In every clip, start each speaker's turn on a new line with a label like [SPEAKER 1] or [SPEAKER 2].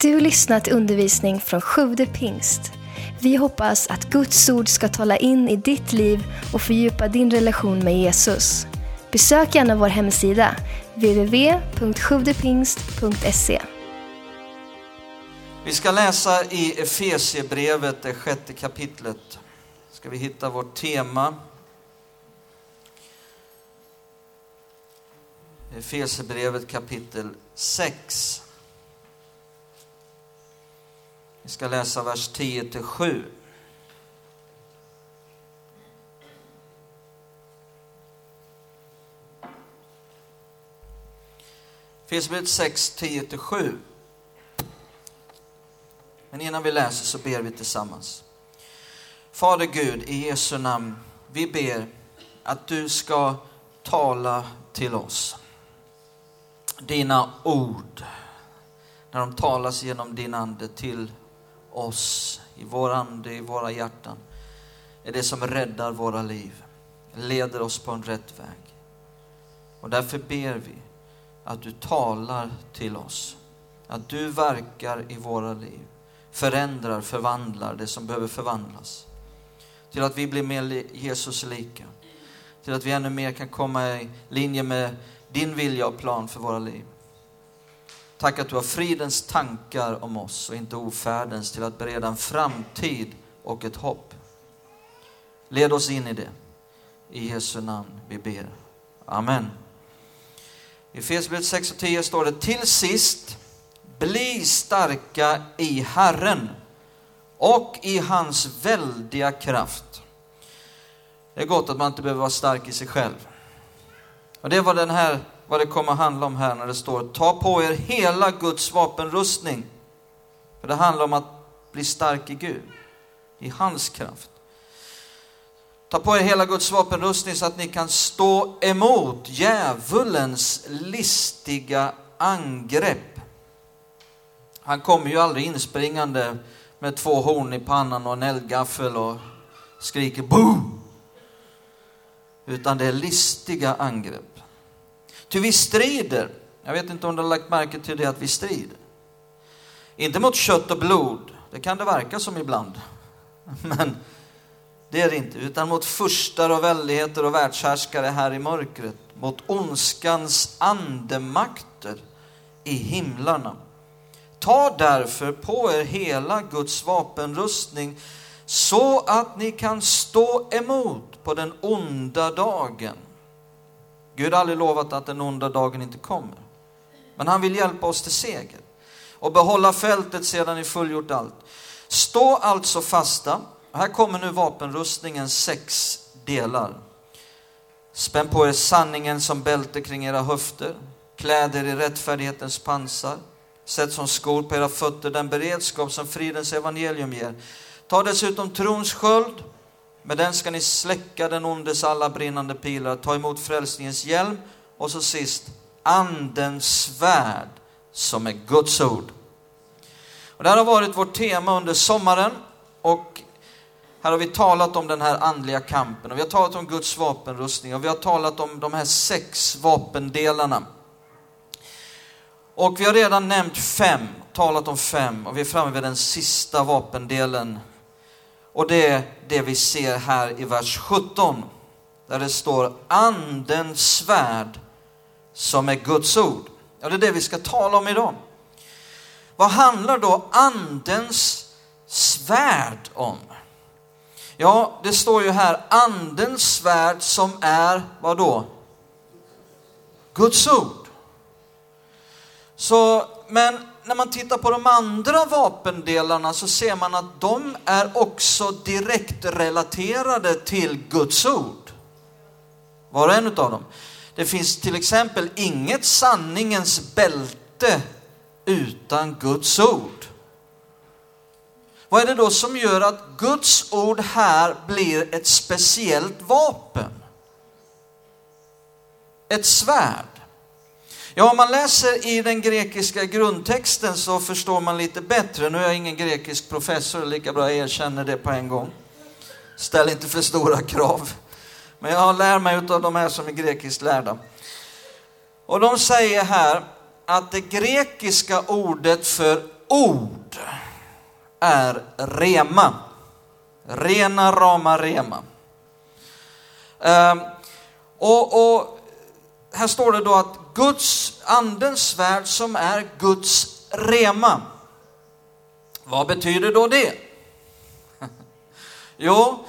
[SPEAKER 1] Du lyssnat till undervisning från Sjude pingst. Vi hoppas att Guds ord ska tala in i ditt liv och fördjupa din relation med Jesus. Besök gärna vår hemsida, www.sjuvdepingst.se.
[SPEAKER 2] Vi ska läsa i Efesiebrevet, det sjätte kapitlet. Ska vi hitta vårt tema. Efesierbrevet kapitel 6. Vi ska läsa vers 10 till 7. Efesierbrevet 6, 10 till 7. Men innan vi läser så ber vi tillsammans. Fader Gud, i Jesu namn, vi ber att du ska tala till oss. Dina ord, när de talas genom din ande till oss, i vår ande, i våra hjärtan, är det som räddar våra liv, leder oss på en rätt väg. Och därför ber vi att du talar till oss, att du verkar i våra liv, förändrar, förvandlar det som behöver förvandlas. Till att vi blir mer Jesus lika, till att vi ännu mer kan komma i linje med din vilja och plan för våra liv. Tack att du har fridens tankar om oss och inte ofärdens till att bereda en framtid och ett hopp. Led oss in i det. I Jesu namn vi ber. Amen. I Efesierbrevet 6 och 10 står det till sist, bli starka i Herren och i hans väldiga kraft. Det är gott att man inte behöver vara stark i sig själv. Och det var den här, vad det kommer att handla om här när det står ta på er hela Guds vapenrustning. För det handlar om att bli stark i Gud, i hans kraft. Ta på er hela Guds vapenrustning så att ni kan stå emot djävulens listiga angrepp. Han kommer ju aldrig inspringande med två horn i pannan och en eldgaffel och skriker boom! Utan det är listiga angrepp. Ty vi strider, jag vet inte om du har lagt märke till det att vi strider. Inte mot kött och blod, det kan det verka som ibland. Men det är det inte, utan mot furstar och väldigheter och världshärskare här i mörkret. Mot ondskans andemakter i himlarna. Ta därför på er hela Guds vapenrustning så att ni kan stå emot på den onda dagen. Gud har aldrig lovat att den onda dagen inte kommer. Men han vill hjälpa oss till seger och behålla fältet sedan ni fullgjort allt. Stå alltså fasta. Här kommer nu vapenrustningens sex delar. Spänn på er sanningen som bälte kring era höfter. Kläd er i rättfärdighetens pansar. Sätt som skor på era fötter den beredskap som fridens evangelium ger. Ta dessutom trons sköld. Med den ska ni släcka den ondes alla brinnande pilar. Ta emot frälsningens hjälm. Och så sist, andens svärd som är Guds ord. Och det här har varit vårt tema under sommaren. Och här har vi talat om den här andliga kampen och vi har talat om Guds vapenrustning och vi har talat om de här sex vapendelarna. Och vi har redan nämnt fem, talat om fem och vi är framme vid den sista vapendelen. Och det är det vi ser här i vers 17. Där det står andens svärd som är Guds ord. Ja, det är det vi ska tala om idag. Vad handlar då andens svärd om? Ja, det står ju här andens svärd som är, vad då? Guds ord. Så, men när man tittar på de andra vapendelarna så ser man att de är också direkt relaterade till Guds ord. Var och en av dem. Det finns till exempel inget sanningens bälte utan Guds ord. Vad är det då som gör att Guds ord här blir ett speciellt vapen? Ett svärd. Ja, om man läser i den grekiska grundtexten så förstår man lite bättre. Nu är jag ingen grekisk professor, lika bra jag erkänner det på en gång. Ställ inte för stora krav. Men jag lär mig av de här som är grekiskt lärda. Och de säger här att det grekiska ordet för ord är rema. Rena rama rema. Ehm, och, och, här står det då att Guds, andens värld som är Guds rema. Vad betyder då det? jo,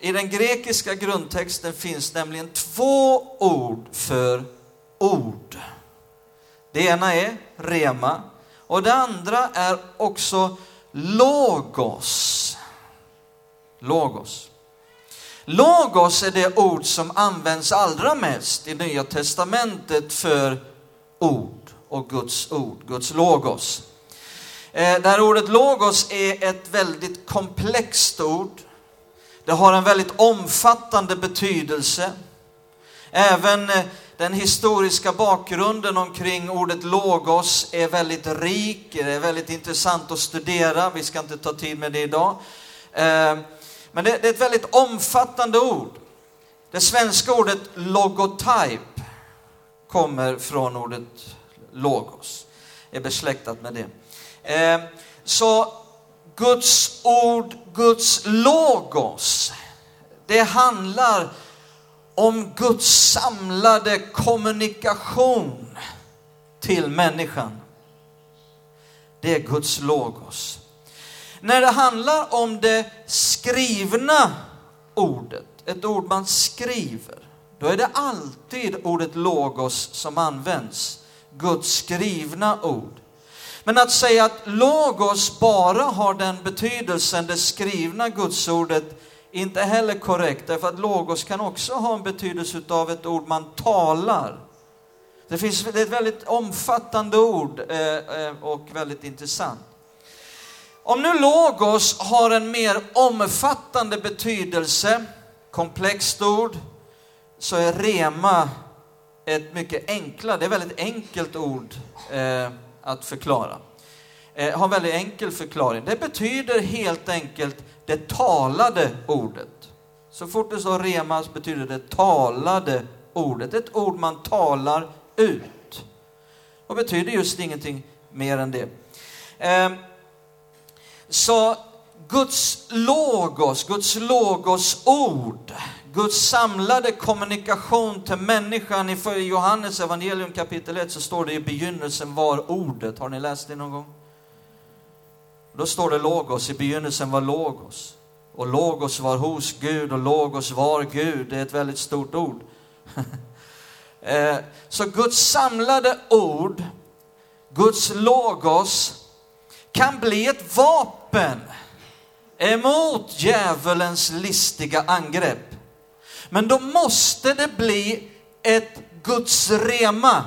[SPEAKER 2] i den grekiska grundtexten finns nämligen två ord för ord. Det ena är rema och det andra är också logos. Logos. Logos är det ord som används allra mest i Nya Testamentet för ord och Guds ord, Guds logos. Eh, det här ordet logos är ett väldigt komplext ord. Det har en väldigt omfattande betydelse. Även eh, den historiska bakgrunden omkring ordet logos är väldigt rik, det är väldigt intressant att studera. Vi ska inte ta tid med det idag. Eh, men det är ett väldigt omfattande ord. Det svenska ordet logotyp kommer från ordet logos, är besläktat med det. Eh, så Guds ord, Guds logos, det handlar om Guds samlade kommunikation till människan. Det är Guds logos. När det handlar om det skrivna ordet, ett ord man skriver, då är det alltid ordet logos som används. Guds skrivna ord. Men att säga att logos bara har den betydelsen, det skrivna gudsordet, inte heller korrekt, därför att logos kan också ha en betydelse av ett ord man talar. Det, finns, det är ett väldigt omfattande ord eh, eh, och väldigt intressant. Om nu logos har en mer omfattande betydelse, komplext ord, så är rema ett mycket enklare, det är ett väldigt enkelt ord eh, att förklara. Eh, har en väldigt enkel förklaring. Det betyder helt enkelt det talade ordet. Så fort det står remas betyder det talade ordet. Ett ord man talar ut. Och betyder just ingenting mer än det. Eh, så Guds logos, Guds logos ord, Guds samlade kommunikation till människan. I Johannes evangelium kapitel 1 så står det i begynnelsen var ordet. Har ni läst det någon gång? Då står det logos, i begynnelsen var logos. Och logos var hos Gud och logos var Gud. Det är ett väldigt stort ord. Eh, så Guds samlade ord, Guds logos, kan bli ett vapen emot djävulens listiga angrepp. Men då måste det bli ett Guds rema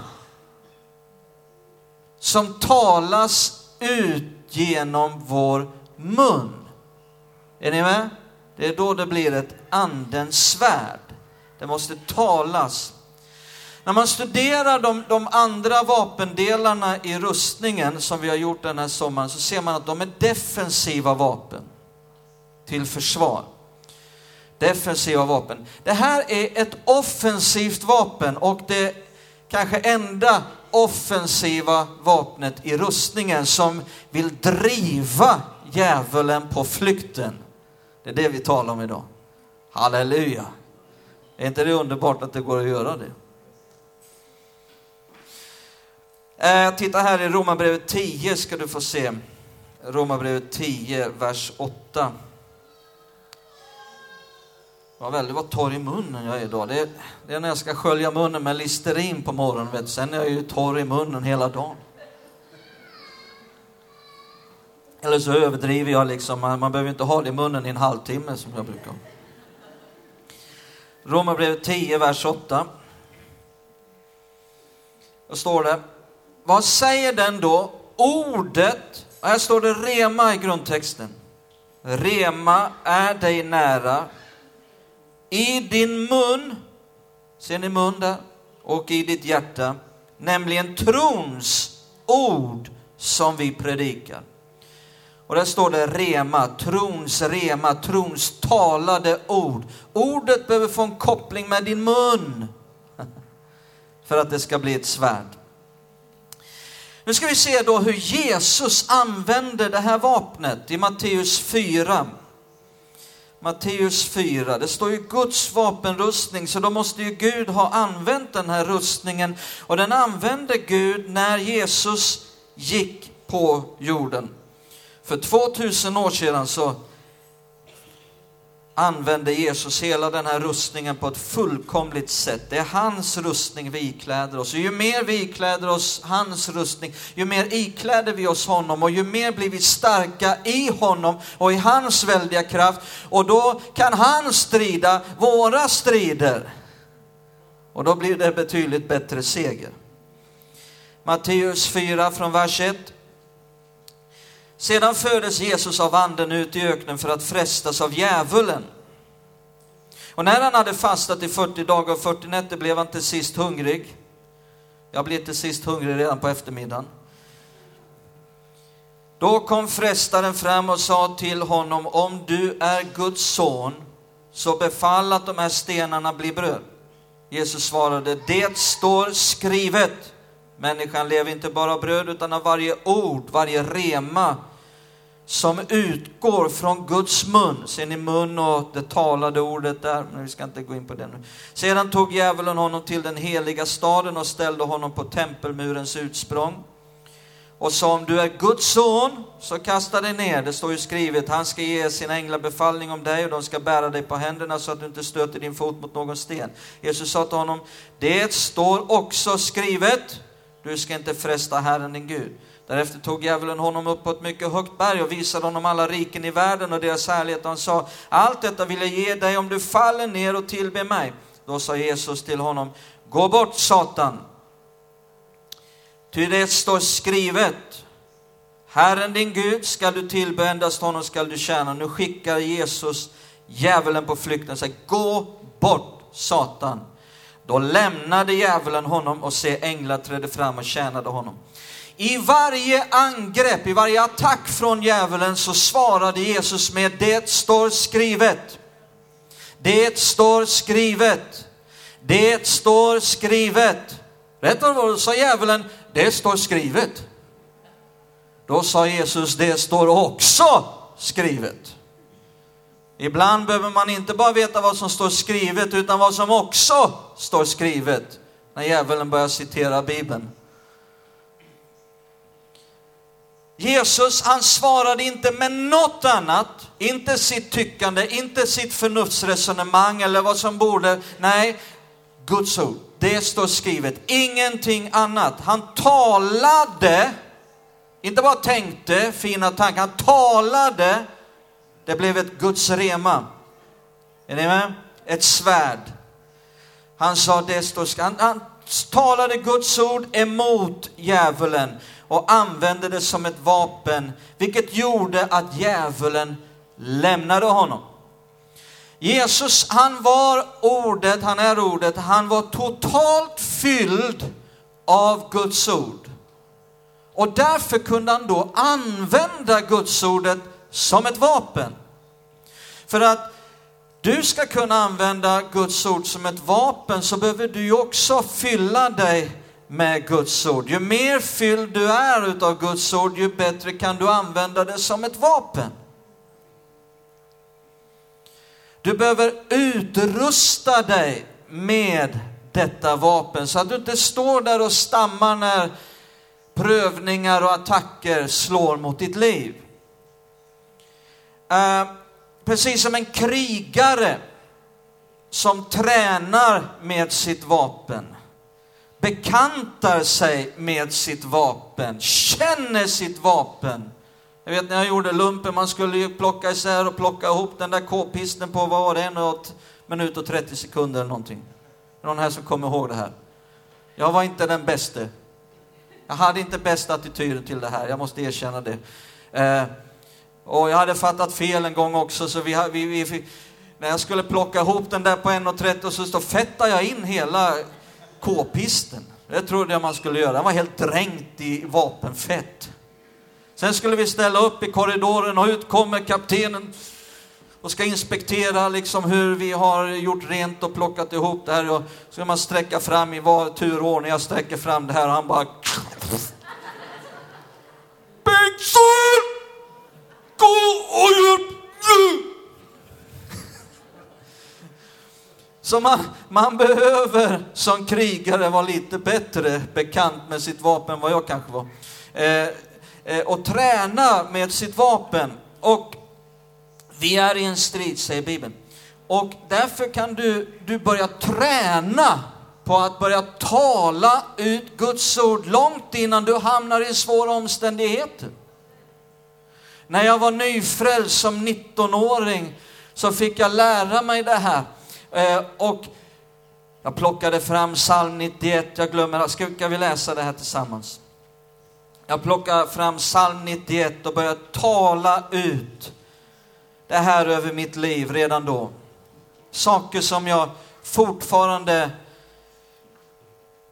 [SPEAKER 2] som talas ut genom vår mun. Är ni med? Det är då det blir ett andens svärd. Det måste talas. När man studerar de, de, andra vapendelarna i rustningen som vi har gjort den här sommaren så ser man att de är defensiva vapen till försvar. Defensiva vapen. Det här är ett offensivt vapen och det kanske enda offensiva vapnet i rustningen som vill driva djävulen på flykten. Det är det vi talar om idag. Halleluja! Är inte det underbart att det går att göra det? Eh, titta här i Romarbrevet 10 ska du få se. Romarbrevet 10, vers 8. Vad väldigt vad torr i munnen jag är idag. Det är, det är, när jag ska skölja munnen med Listerin på morgonen. Vet. Sen är jag ju torr i munnen hela dagen. Eller så överdriver jag liksom. Man, man behöver inte ha det i munnen i en halvtimme som jag brukar. Romarbrevet 10, vers 8. Då står det. Vad säger den då? Ordet, här står det rema i grundtexten. Rema är dig nära, i din mun, ser ni mun där? Och i ditt hjärta, nämligen trons ord som vi predikar. Och där står det rema, trons rema, trons talade ord. Ordet behöver få en koppling med din mun för att det ska bli ett svärd. Nu ska vi se då hur Jesus använder det här vapnet i Matteus 4. Matteus 4, det står ju Guds vapenrustning, så då måste ju Gud ha använt den här rustningen. Och den använde Gud när Jesus gick på jorden. För 2000 år sedan så använder Jesus hela den här rustningen på ett fullkomligt sätt. Det är hans rustning vi ikläder oss. Och ju mer vi ikläder oss hans rustning, ju mer ikläder vi oss honom och ju mer blir vi starka i honom och i hans väldiga kraft. Och då kan han strida våra strider. Och då blir det betydligt bättre seger. Matteus 4 från vers 1. Sedan fördes Jesus av anden ut i öknen för att frestas av djävulen. Och när han hade fastat i 40 dagar och 40 nätter blev han till sist hungrig. Jag blev till sist hungrig redan på eftermiddagen. Då kom frestaren fram och sa till honom, om du är Guds son, så befall att de här stenarna blir bröd. Jesus svarade, det står skrivet. Människan lever inte bara av bröd utan av varje ord, varje rema som utgår från Guds mun. Ser ni mun och det talade ordet där? Men vi ska inte gå in på det nu. Sedan tog djävulen honom till den heliga staden och ställde honom på tempelmurens utsprång och sa om du är Guds son så kasta dig ner. Det står ju skrivet, han ska ge sina änglar befallning om dig och de ska bära dig på händerna så att du inte stöter din fot mot någon sten. Jesus sa till honom, det står också skrivet, du ska inte fresta Herren din Gud. Därefter tog djävulen honom upp på ett mycket högt berg och visade honom alla riken i världen och deras härlighet. Och han sa, allt detta vill jag ge dig om du faller ner och tillber mig. Då sa Jesus till honom, gå bort Satan. Ty det står skrivet, Herren din Gud skall du tillbe, endast honom skall du tjäna. Nu skickar Jesus djävulen på flykten och säger, gå bort Satan. Då lämnade djävulen honom och se änglar trädde fram och tjänade honom. I varje angrepp, i varje attack från djävulen så svarade Jesus med det står skrivet. Det står skrivet. Det står skrivet. Rätt vad det var sa djävulen, det står skrivet. Då sa Jesus, det står också skrivet. Ibland behöver man inte bara veta vad som står skrivet, utan vad som också står skrivet. När djävulen börjar citera Bibeln. Jesus han svarade inte med något annat, inte sitt tyckande, inte sitt förnuftsresonemang eller vad som borde, nej, Guds ord. Det står skrivet, ingenting annat. Han talade, inte bara tänkte fina tankar, han talade. Det blev ett Guds rema. Är ni med? Ett svärd. Han sa det står han, han talade Guds ord emot djävulen och använde det som ett vapen, vilket gjorde att djävulen lämnade honom. Jesus, han var ordet, han är ordet, han var totalt fylld av Guds ord. Och därför kunde han då använda Guds ordet som ett vapen. För att du ska kunna använda Guds ord som ett vapen så behöver du också fylla dig med Guds ord. Ju mer fylld du är utav Guds ord, ju bättre kan du använda det som ett vapen. Du behöver utrusta dig med detta vapen så att du inte står där och stammar när prövningar och attacker slår mot ditt liv. Eh, precis som en krigare som tränar med sitt vapen bekantar sig med sitt vapen, känner sitt vapen. Jag vet när jag gjorde lumpen, man skulle ju plocka isär och plocka ihop den där k-pisten på, vad var det, en minut och 30 sekunder eller någonting. Är någon här som kommer ihåg det här? Jag var inte den bäste. Jag hade inte bästa attityden till det här, jag måste erkänna det. Eh, och jag hade fattat fel en gång också, så vi, vi, vi när jag skulle plocka ihop den där på 1.30 så, så fettade jag in hela k-pisten. Det trodde jag man skulle göra. Den var helt dränkt i vapenfett. Sen skulle vi ställa upp i korridoren och ut kommer kaptenen och ska inspektera liksom hur vi har gjort rent och plockat ihop det här. Och ska man sträcka fram i var turordning. Jag sträcker fram det här och han bara... Bengtsson! Gå och hjälp nu! Så man, man behöver som krigare vara lite bättre bekant med sitt vapen än vad jag kanske var. Eh, eh, och träna med sitt vapen. Och vi är i en strid, säger Bibeln. Och därför kan du, du börja träna på att börja tala ut Guds ord långt innan du hamnar i svåra omständigheter. När jag var nyfrälst som 19-åring så fick jag lära mig det här. Eh, och jag plockade fram psalm 91, jag glömmer, ska, ska vi läsa det här tillsammans? Jag plockar fram psalm 91 och börjar tala ut det här över mitt liv redan då. Saker som jag fortfarande,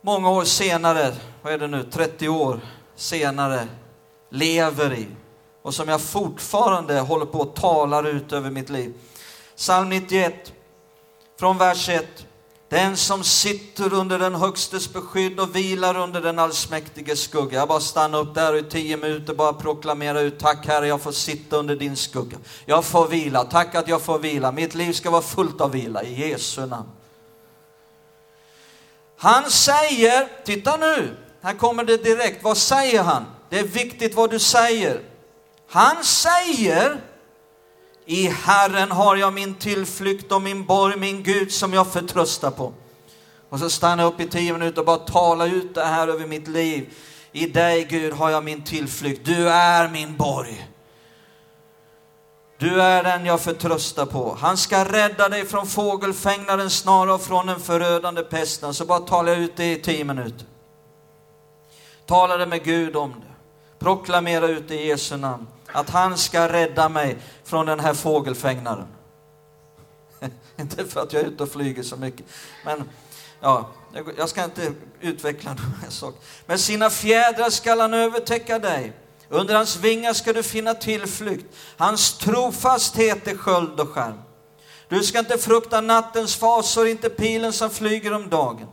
[SPEAKER 2] många år senare, vad är det nu, 30 år senare, lever i. Och som jag fortfarande håller på att tala ut över mitt liv. Psalm 91, från vers 1. Den som sitter under den högstes beskydd och vilar under den allsmäktiges skugga. Jag bara stannar upp där och i tio minuter bara proklamera ut. Tack Herre, jag får sitta under din skugga. Jag får vila. Tack att jag får vila. Mitt liv ska vara fullt av vila i Jesu namn. Han säger, titta nu, här kommer det direkt. Vad säger han? Det är viktigt vad du säger. Han säger i Herren har jag min tillflykt och min borg, min Gud som jag förtröstar på. Och så stannar jag upp i tio minuter och bara tala ut det här över mitt liv. I dig Gud har jag min tillflykt. Du är min borg. Du är den jag förtröstar på. Han ska rädda dig från fågelfängnarens snara och från den förödande pesten. Så bara talar jag ut det i tio minuter. Tala det med Gud om det. Proklamera ut det i Jesu namn att han ska rädda mig från den här fågelfängnaren. inte för att jag är ute och flyger så mycket, men ja, jag ska inte utveckla några saker. Med sina fjädrar skall han övertäcka dig. Under hans vingar ska du finna tillflykt. Hans trofasthet är sköld och skärm. Du ska inte frukta nattens fasor, inte pilen som flyger om dagen.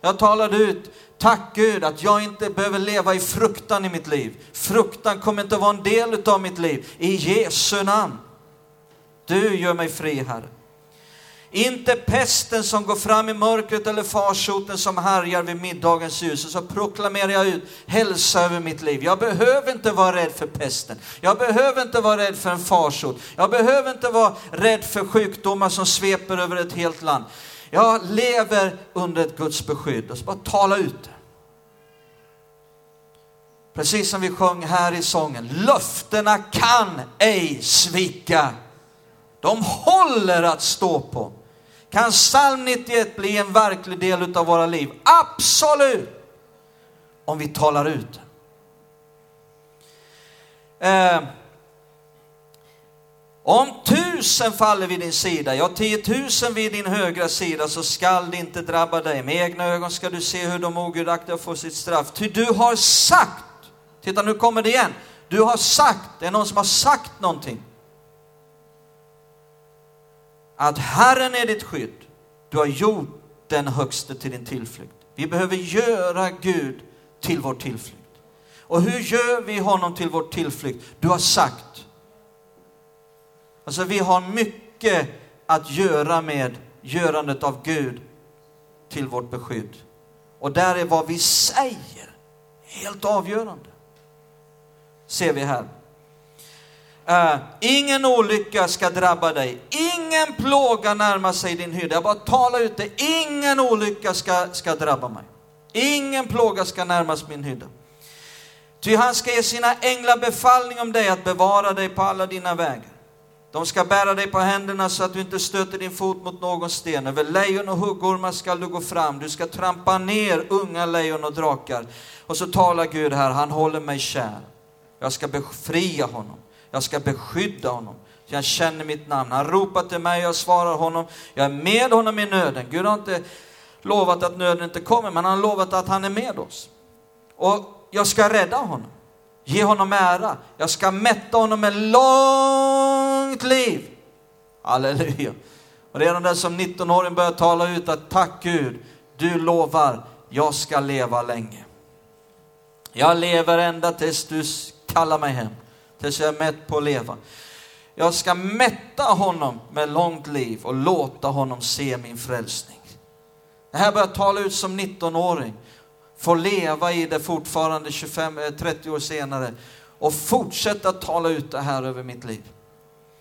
[SPEAKER 2] Jag talade ut Tack Gud att jag inte behöver leva i fruktan i mitt liv. Fruktan kommer inte vara en del av mitt liv. I Jesu namn. Du gör mig fri, Herre. Inte pesten som går fram i mörkret eller farsoten som härjar vid middagens ljus. Och så proklamerar jag ut hälsa över mitt liv. Jag behöver inte vara rädd för pesten. Jag behöver inte vara rädd för en farsot. Jag behöver inte vara rädd för sjukdomar som sveper över ett helt land. Jag lever under ett Guds beskydd. Och så bara tala ut det. Precis som vi sjöng här i sången. Löftena kan ej svika. De håller att stå på. Kan psalm 91 bli en verklig del av våra liv? Absolut! Om vi talar ut. Eh, om tusen faller vid din sida, ja tiotusen vid din högra sida, så skall det inte drabba dig. Med egna ögon ska du se hur de ogudaktiga får sitt straff. Ty du har sagt, titta nu kommer det igen, du har sagt, det är någon som har sagt någonting. Att Herren är ditt skydd, du har gjort den högste till din tillflykt. Vi behöver göra Gud till vår tillflykt. Och hur gör vi honom till vår tillflykt? Du har sagt, Alltså vi har mycket att göra med görandet av Gud till vårt beskydd. Och där är vad vi säger helt avgörande. Ser vi här. Uh, ingen olycka ska drabba dig, ingen plåga närmar sig din hydda. Jag bara talar ut det, ingen olycka ska, ska drabba mig. Ingen plåga ska närmas min hydda. Ty han ska ge sina änglar befallning om dig att bevara dig på alla dina vägar. De ska bära dig på händerna så att du inte stöter din fot mot någon sten. Över lejon och huggormar skall du gå fram. Du ska trampa ner unga lejon och drakar. Och så talar Gud här, han håller mig kär. Jag ska befria honom. Jag ska beskydda honom. Jag känner mitt namn. Han ropar till mig jag svarar honom. Jag är med honom i nöden. Gud har inte lovat att nöden inte kommer, men han har lovat att han är med oss. Och jag ska rädda honom. Ge honom ära. Jag ska mätta honom med långt liv. Halleluja. Och redan där som 19-åring börjar tala ut att tack Gud, du lovar, jag ska leva länge. Jag lever ända tills du kallar mig hem, tills jag är mätt på att leva. Jag ska mätta honom med långt liv och låta honom se min frälsning. Det här börjar tala ut som 19-åring, får leva i det fortfarande 25-30 eh, år senare och fortsätta tala ut det här över mitt liv.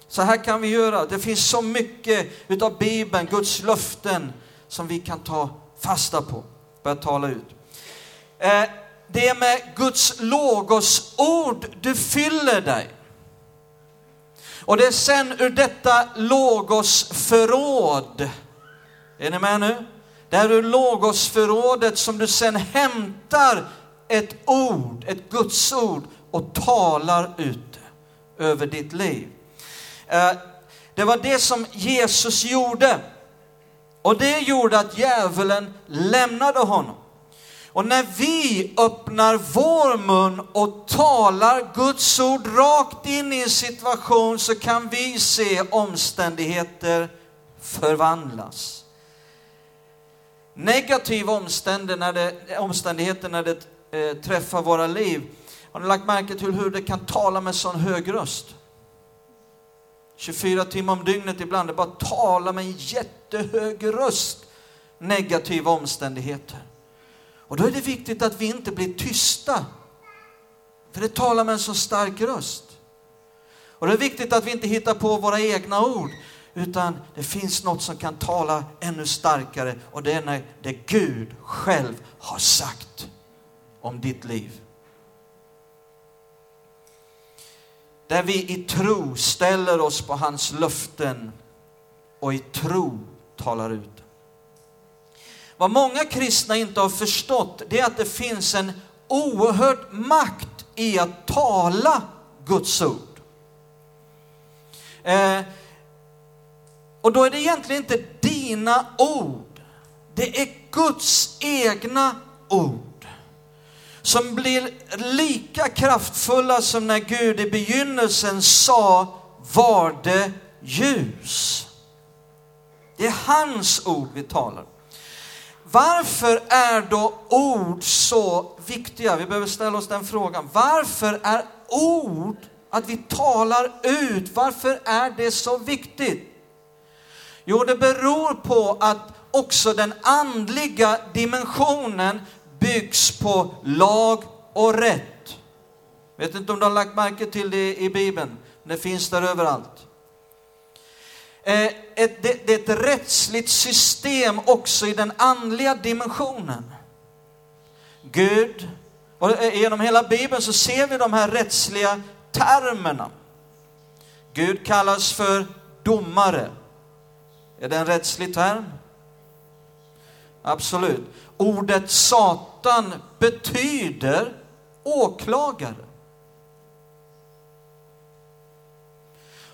[SPEAKER 2] Så här kan vi göra. Det finns så mycket utav Bibeln, Guds löften, som vi kan ta fasta på, börja tala ut. Eh, det är med Guds logos ord du fyller dig. Och det är sen ur detta logos förråd, är ni med nu? Det är ur logosförrådet som du sen hämtar ett ord, ett Guds ord och talar ut över ditt liv. Eh, det var det som Jesus gjorde. Och det gjorde att djävulen lämnade honom. Och när vi öppnar vår mun och talar Guds ord rakt in i en situation så kan vi se omständigheter förvandlas. Negativa omständigheter när det, omständigheter när det eh, träffar våra liv. Har ni lagt märke till hur det kan tala med sån hög röst? 24 timmar om dygnet ibland, det bara talar med en jättehög röst. Negativa omständigheter. Och då är det viktigt att vi inte blir tysta. För det talar med en så stark röst. Och det är viktigt att vi inte hittar på våra egna ord, utan det finns något som kan tala ännu starkare och det är när det Gud själv har sagt om ditt liv. Där vi i tro ställer oss på hans löften och i tro talar ut. Vad många kristna inte har förstått, det är att det finns en oerhörd makt i att tala Guds ord. Eh, och då är det egentligen inte dina ord, det är Guds egna ord som blir lika kraftfulla som när Gud i begynnelsen sa var det ljus. Det är hans ord vi talar. Varför är då ord så viktiga? Vi behöver ställa oss den frågan. Varför är ord, att vi talar ut, varför är det så viktigt? Jo, det beror på att också den andliga dimensionen byggs på lag och rätt. Vet inte om du har lagt märke till det i Bibeln, det finns där överallt. Eh, ett, det, det är ett rättsligt system också i den andliga dimensionen. Gud, och eh, genom hela Bibeln så ser vi de här rättsliga termerna. Gud kallas för domare. Är det en rättslig term? Absolut. Ordet Satan betyder åklagare.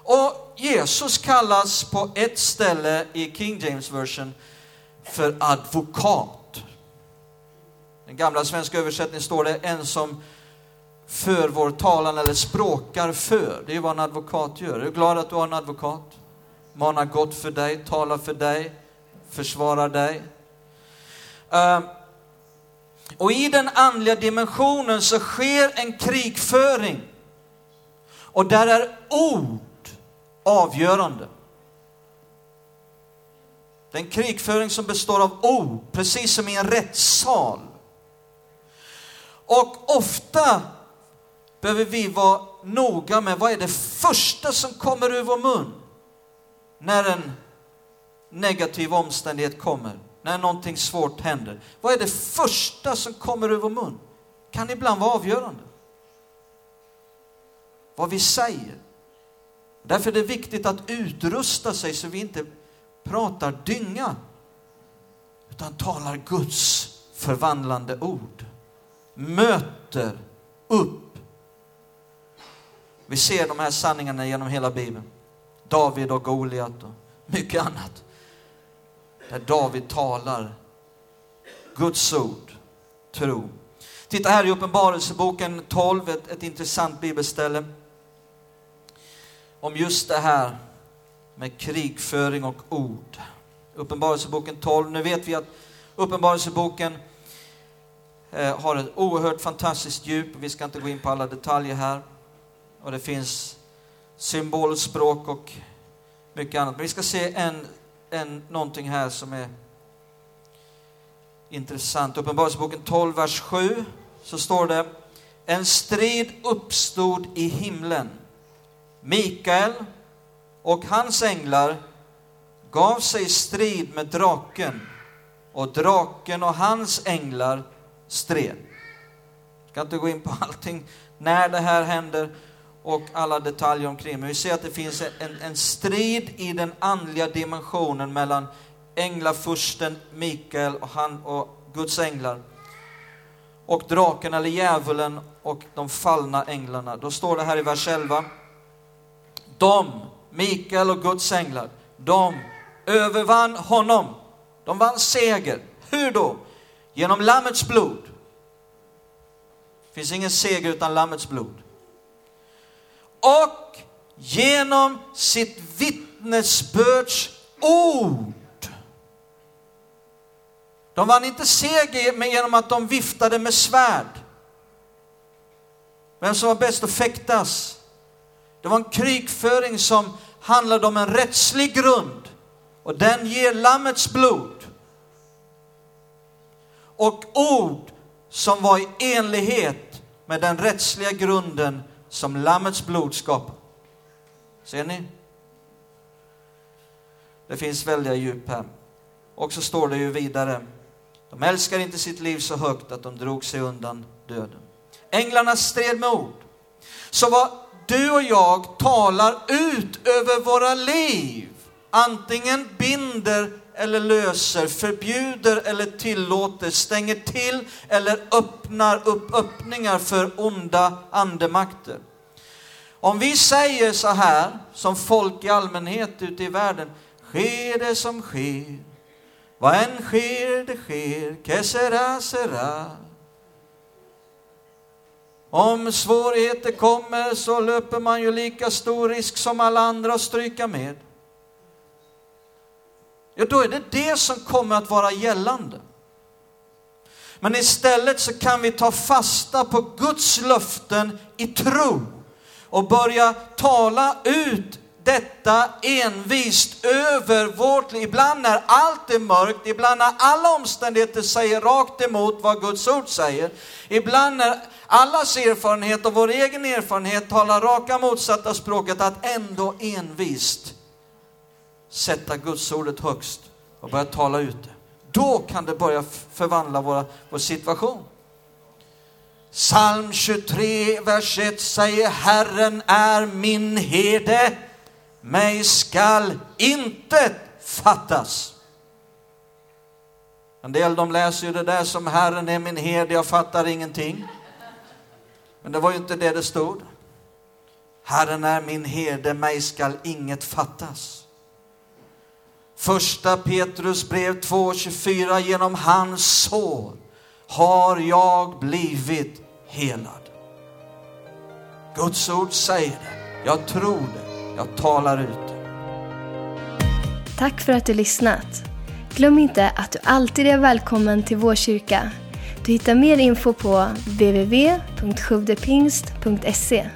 [SPEAKER 2] Och Jesus kallas på ett ställe i King James version för advokat. Den gamla svenska översättningen står det en som för vår talan eller språkar för. Det är vad en advokat gör. Är du glad att du har en advokat? Manar gott för dig, talar för dig, försvarar dig. Ehm, och i den andliga dimensionen så sker en krigföring. Och där är ord avgörande. Den krigföring som består av ord, precis som i en rättssal. Och ofta behöver vi vara noga med vad är det första som kommer ur vår mun när en negativ omständighet kommer, när någonting svårt händer. Vad är det första som kommer ur vår mun? Kan ibland vara avgörande. Vad vi säger. Därför är det viktigt att utrusta sig så vi inte pratar dynga, utan talar Guds förvandlande ord. Möter upp. Vi ser de här sanningarna genom hela Bibeln. David och Goliat och mycket annat. Där David talar Guds ord, tro. Titta här i Uppenbarelseboken 12, ett, ett intressant bibelställe om just det här med krigföring och ord. Uppenbarelseboken 12. Nu vet vi att Uppenbarelseboken eh, har ett oerhört fantastiskt djup. Vi ska inte gå in på alla detaljer här. Och det finns symbolspråk och mycket annat. Men vi ska se en, en, någonting här som är intressant. Uppenbarelseboken 12, vers 7, så står det En strid uppstod i himlen. Mikael och hans änglar gav sig strid med draken och draken och hans änglar stred. Jag ska inte gå in på allting när det här händer och alla detaljer omkring, men vi ser att det finns en, en strid i den andliga dimensionen mellan änglafursten Mikael och, han, och Guds änglar och draken eller djävulen och de fallna änglarna. Då står det här i vers 11. De, Mikael och Guds änglar, de övervann honom. De vann seger. Hur då? Genom Lammets blod. Det finns ingen seger utan Lammets blod. Och genom sitt vittnesbörds ord. De vann inte seger genom att de viftade med svärd. Vem som var bäst att fäktas. Det var en krigföring som handlade om en rättslig grund och den ger Lammets blod. Och ord som var i enlighet med den rättsliga grunden som Lammets blod skapar. Ser ni? Det finns väldiga djup här. Och så står det ju vidare, de älskar inte sitt liv så högt att de drog sig undan döden. Änglarna stred med ord. Så vad du och jag talar ut över våra liv, antingen binder eller löser, förbjuder eller tillåter, stänger till eller öppnar upp öppningar för onda andemakter. Om vi säger så här, som folk i allmänhet ute i världen, sker det som sker, vad än sker, det sker, que sera, sera. Om svårigheter kommer så löper man ju lika stor risk som alla andra att stryka med. Ja, då är det det som kommer att vara gällande. Men istället så kan vi ta fasta på Guds löften i tro och börja tala ut detta envist över vårt liv. Ibland när allt är mörkt, ibland när alla omständigheter säger rakt emot vad Guds ord säger. Ibland när allas erfarenhet och vår egen erfarenhet talar raka motsatta språket, att ändå envist sätta Guds ordet högst och börja tala ut det. Då kan det börja förvandla våra, vår situation. Psalm 23, vers 1 säger Herren är min herde mig skall inte fattas. En del de läser ju det där som Herren är min herde, jag fattar ingenting. Men det var ju inte det det stod. Herren är min herde, mig skall inget fattas. Första Petrus brev 2.24, genom hans sår har jag blivit helad. Guds ord säger det, jag tror det. Jag talar ut. det.
[SPEAKER 1] Tack för att du lyssnat. Glöm inte att du alltid är välkommen till vår kyrka. Du hittar mer info på www.sjodepingst.se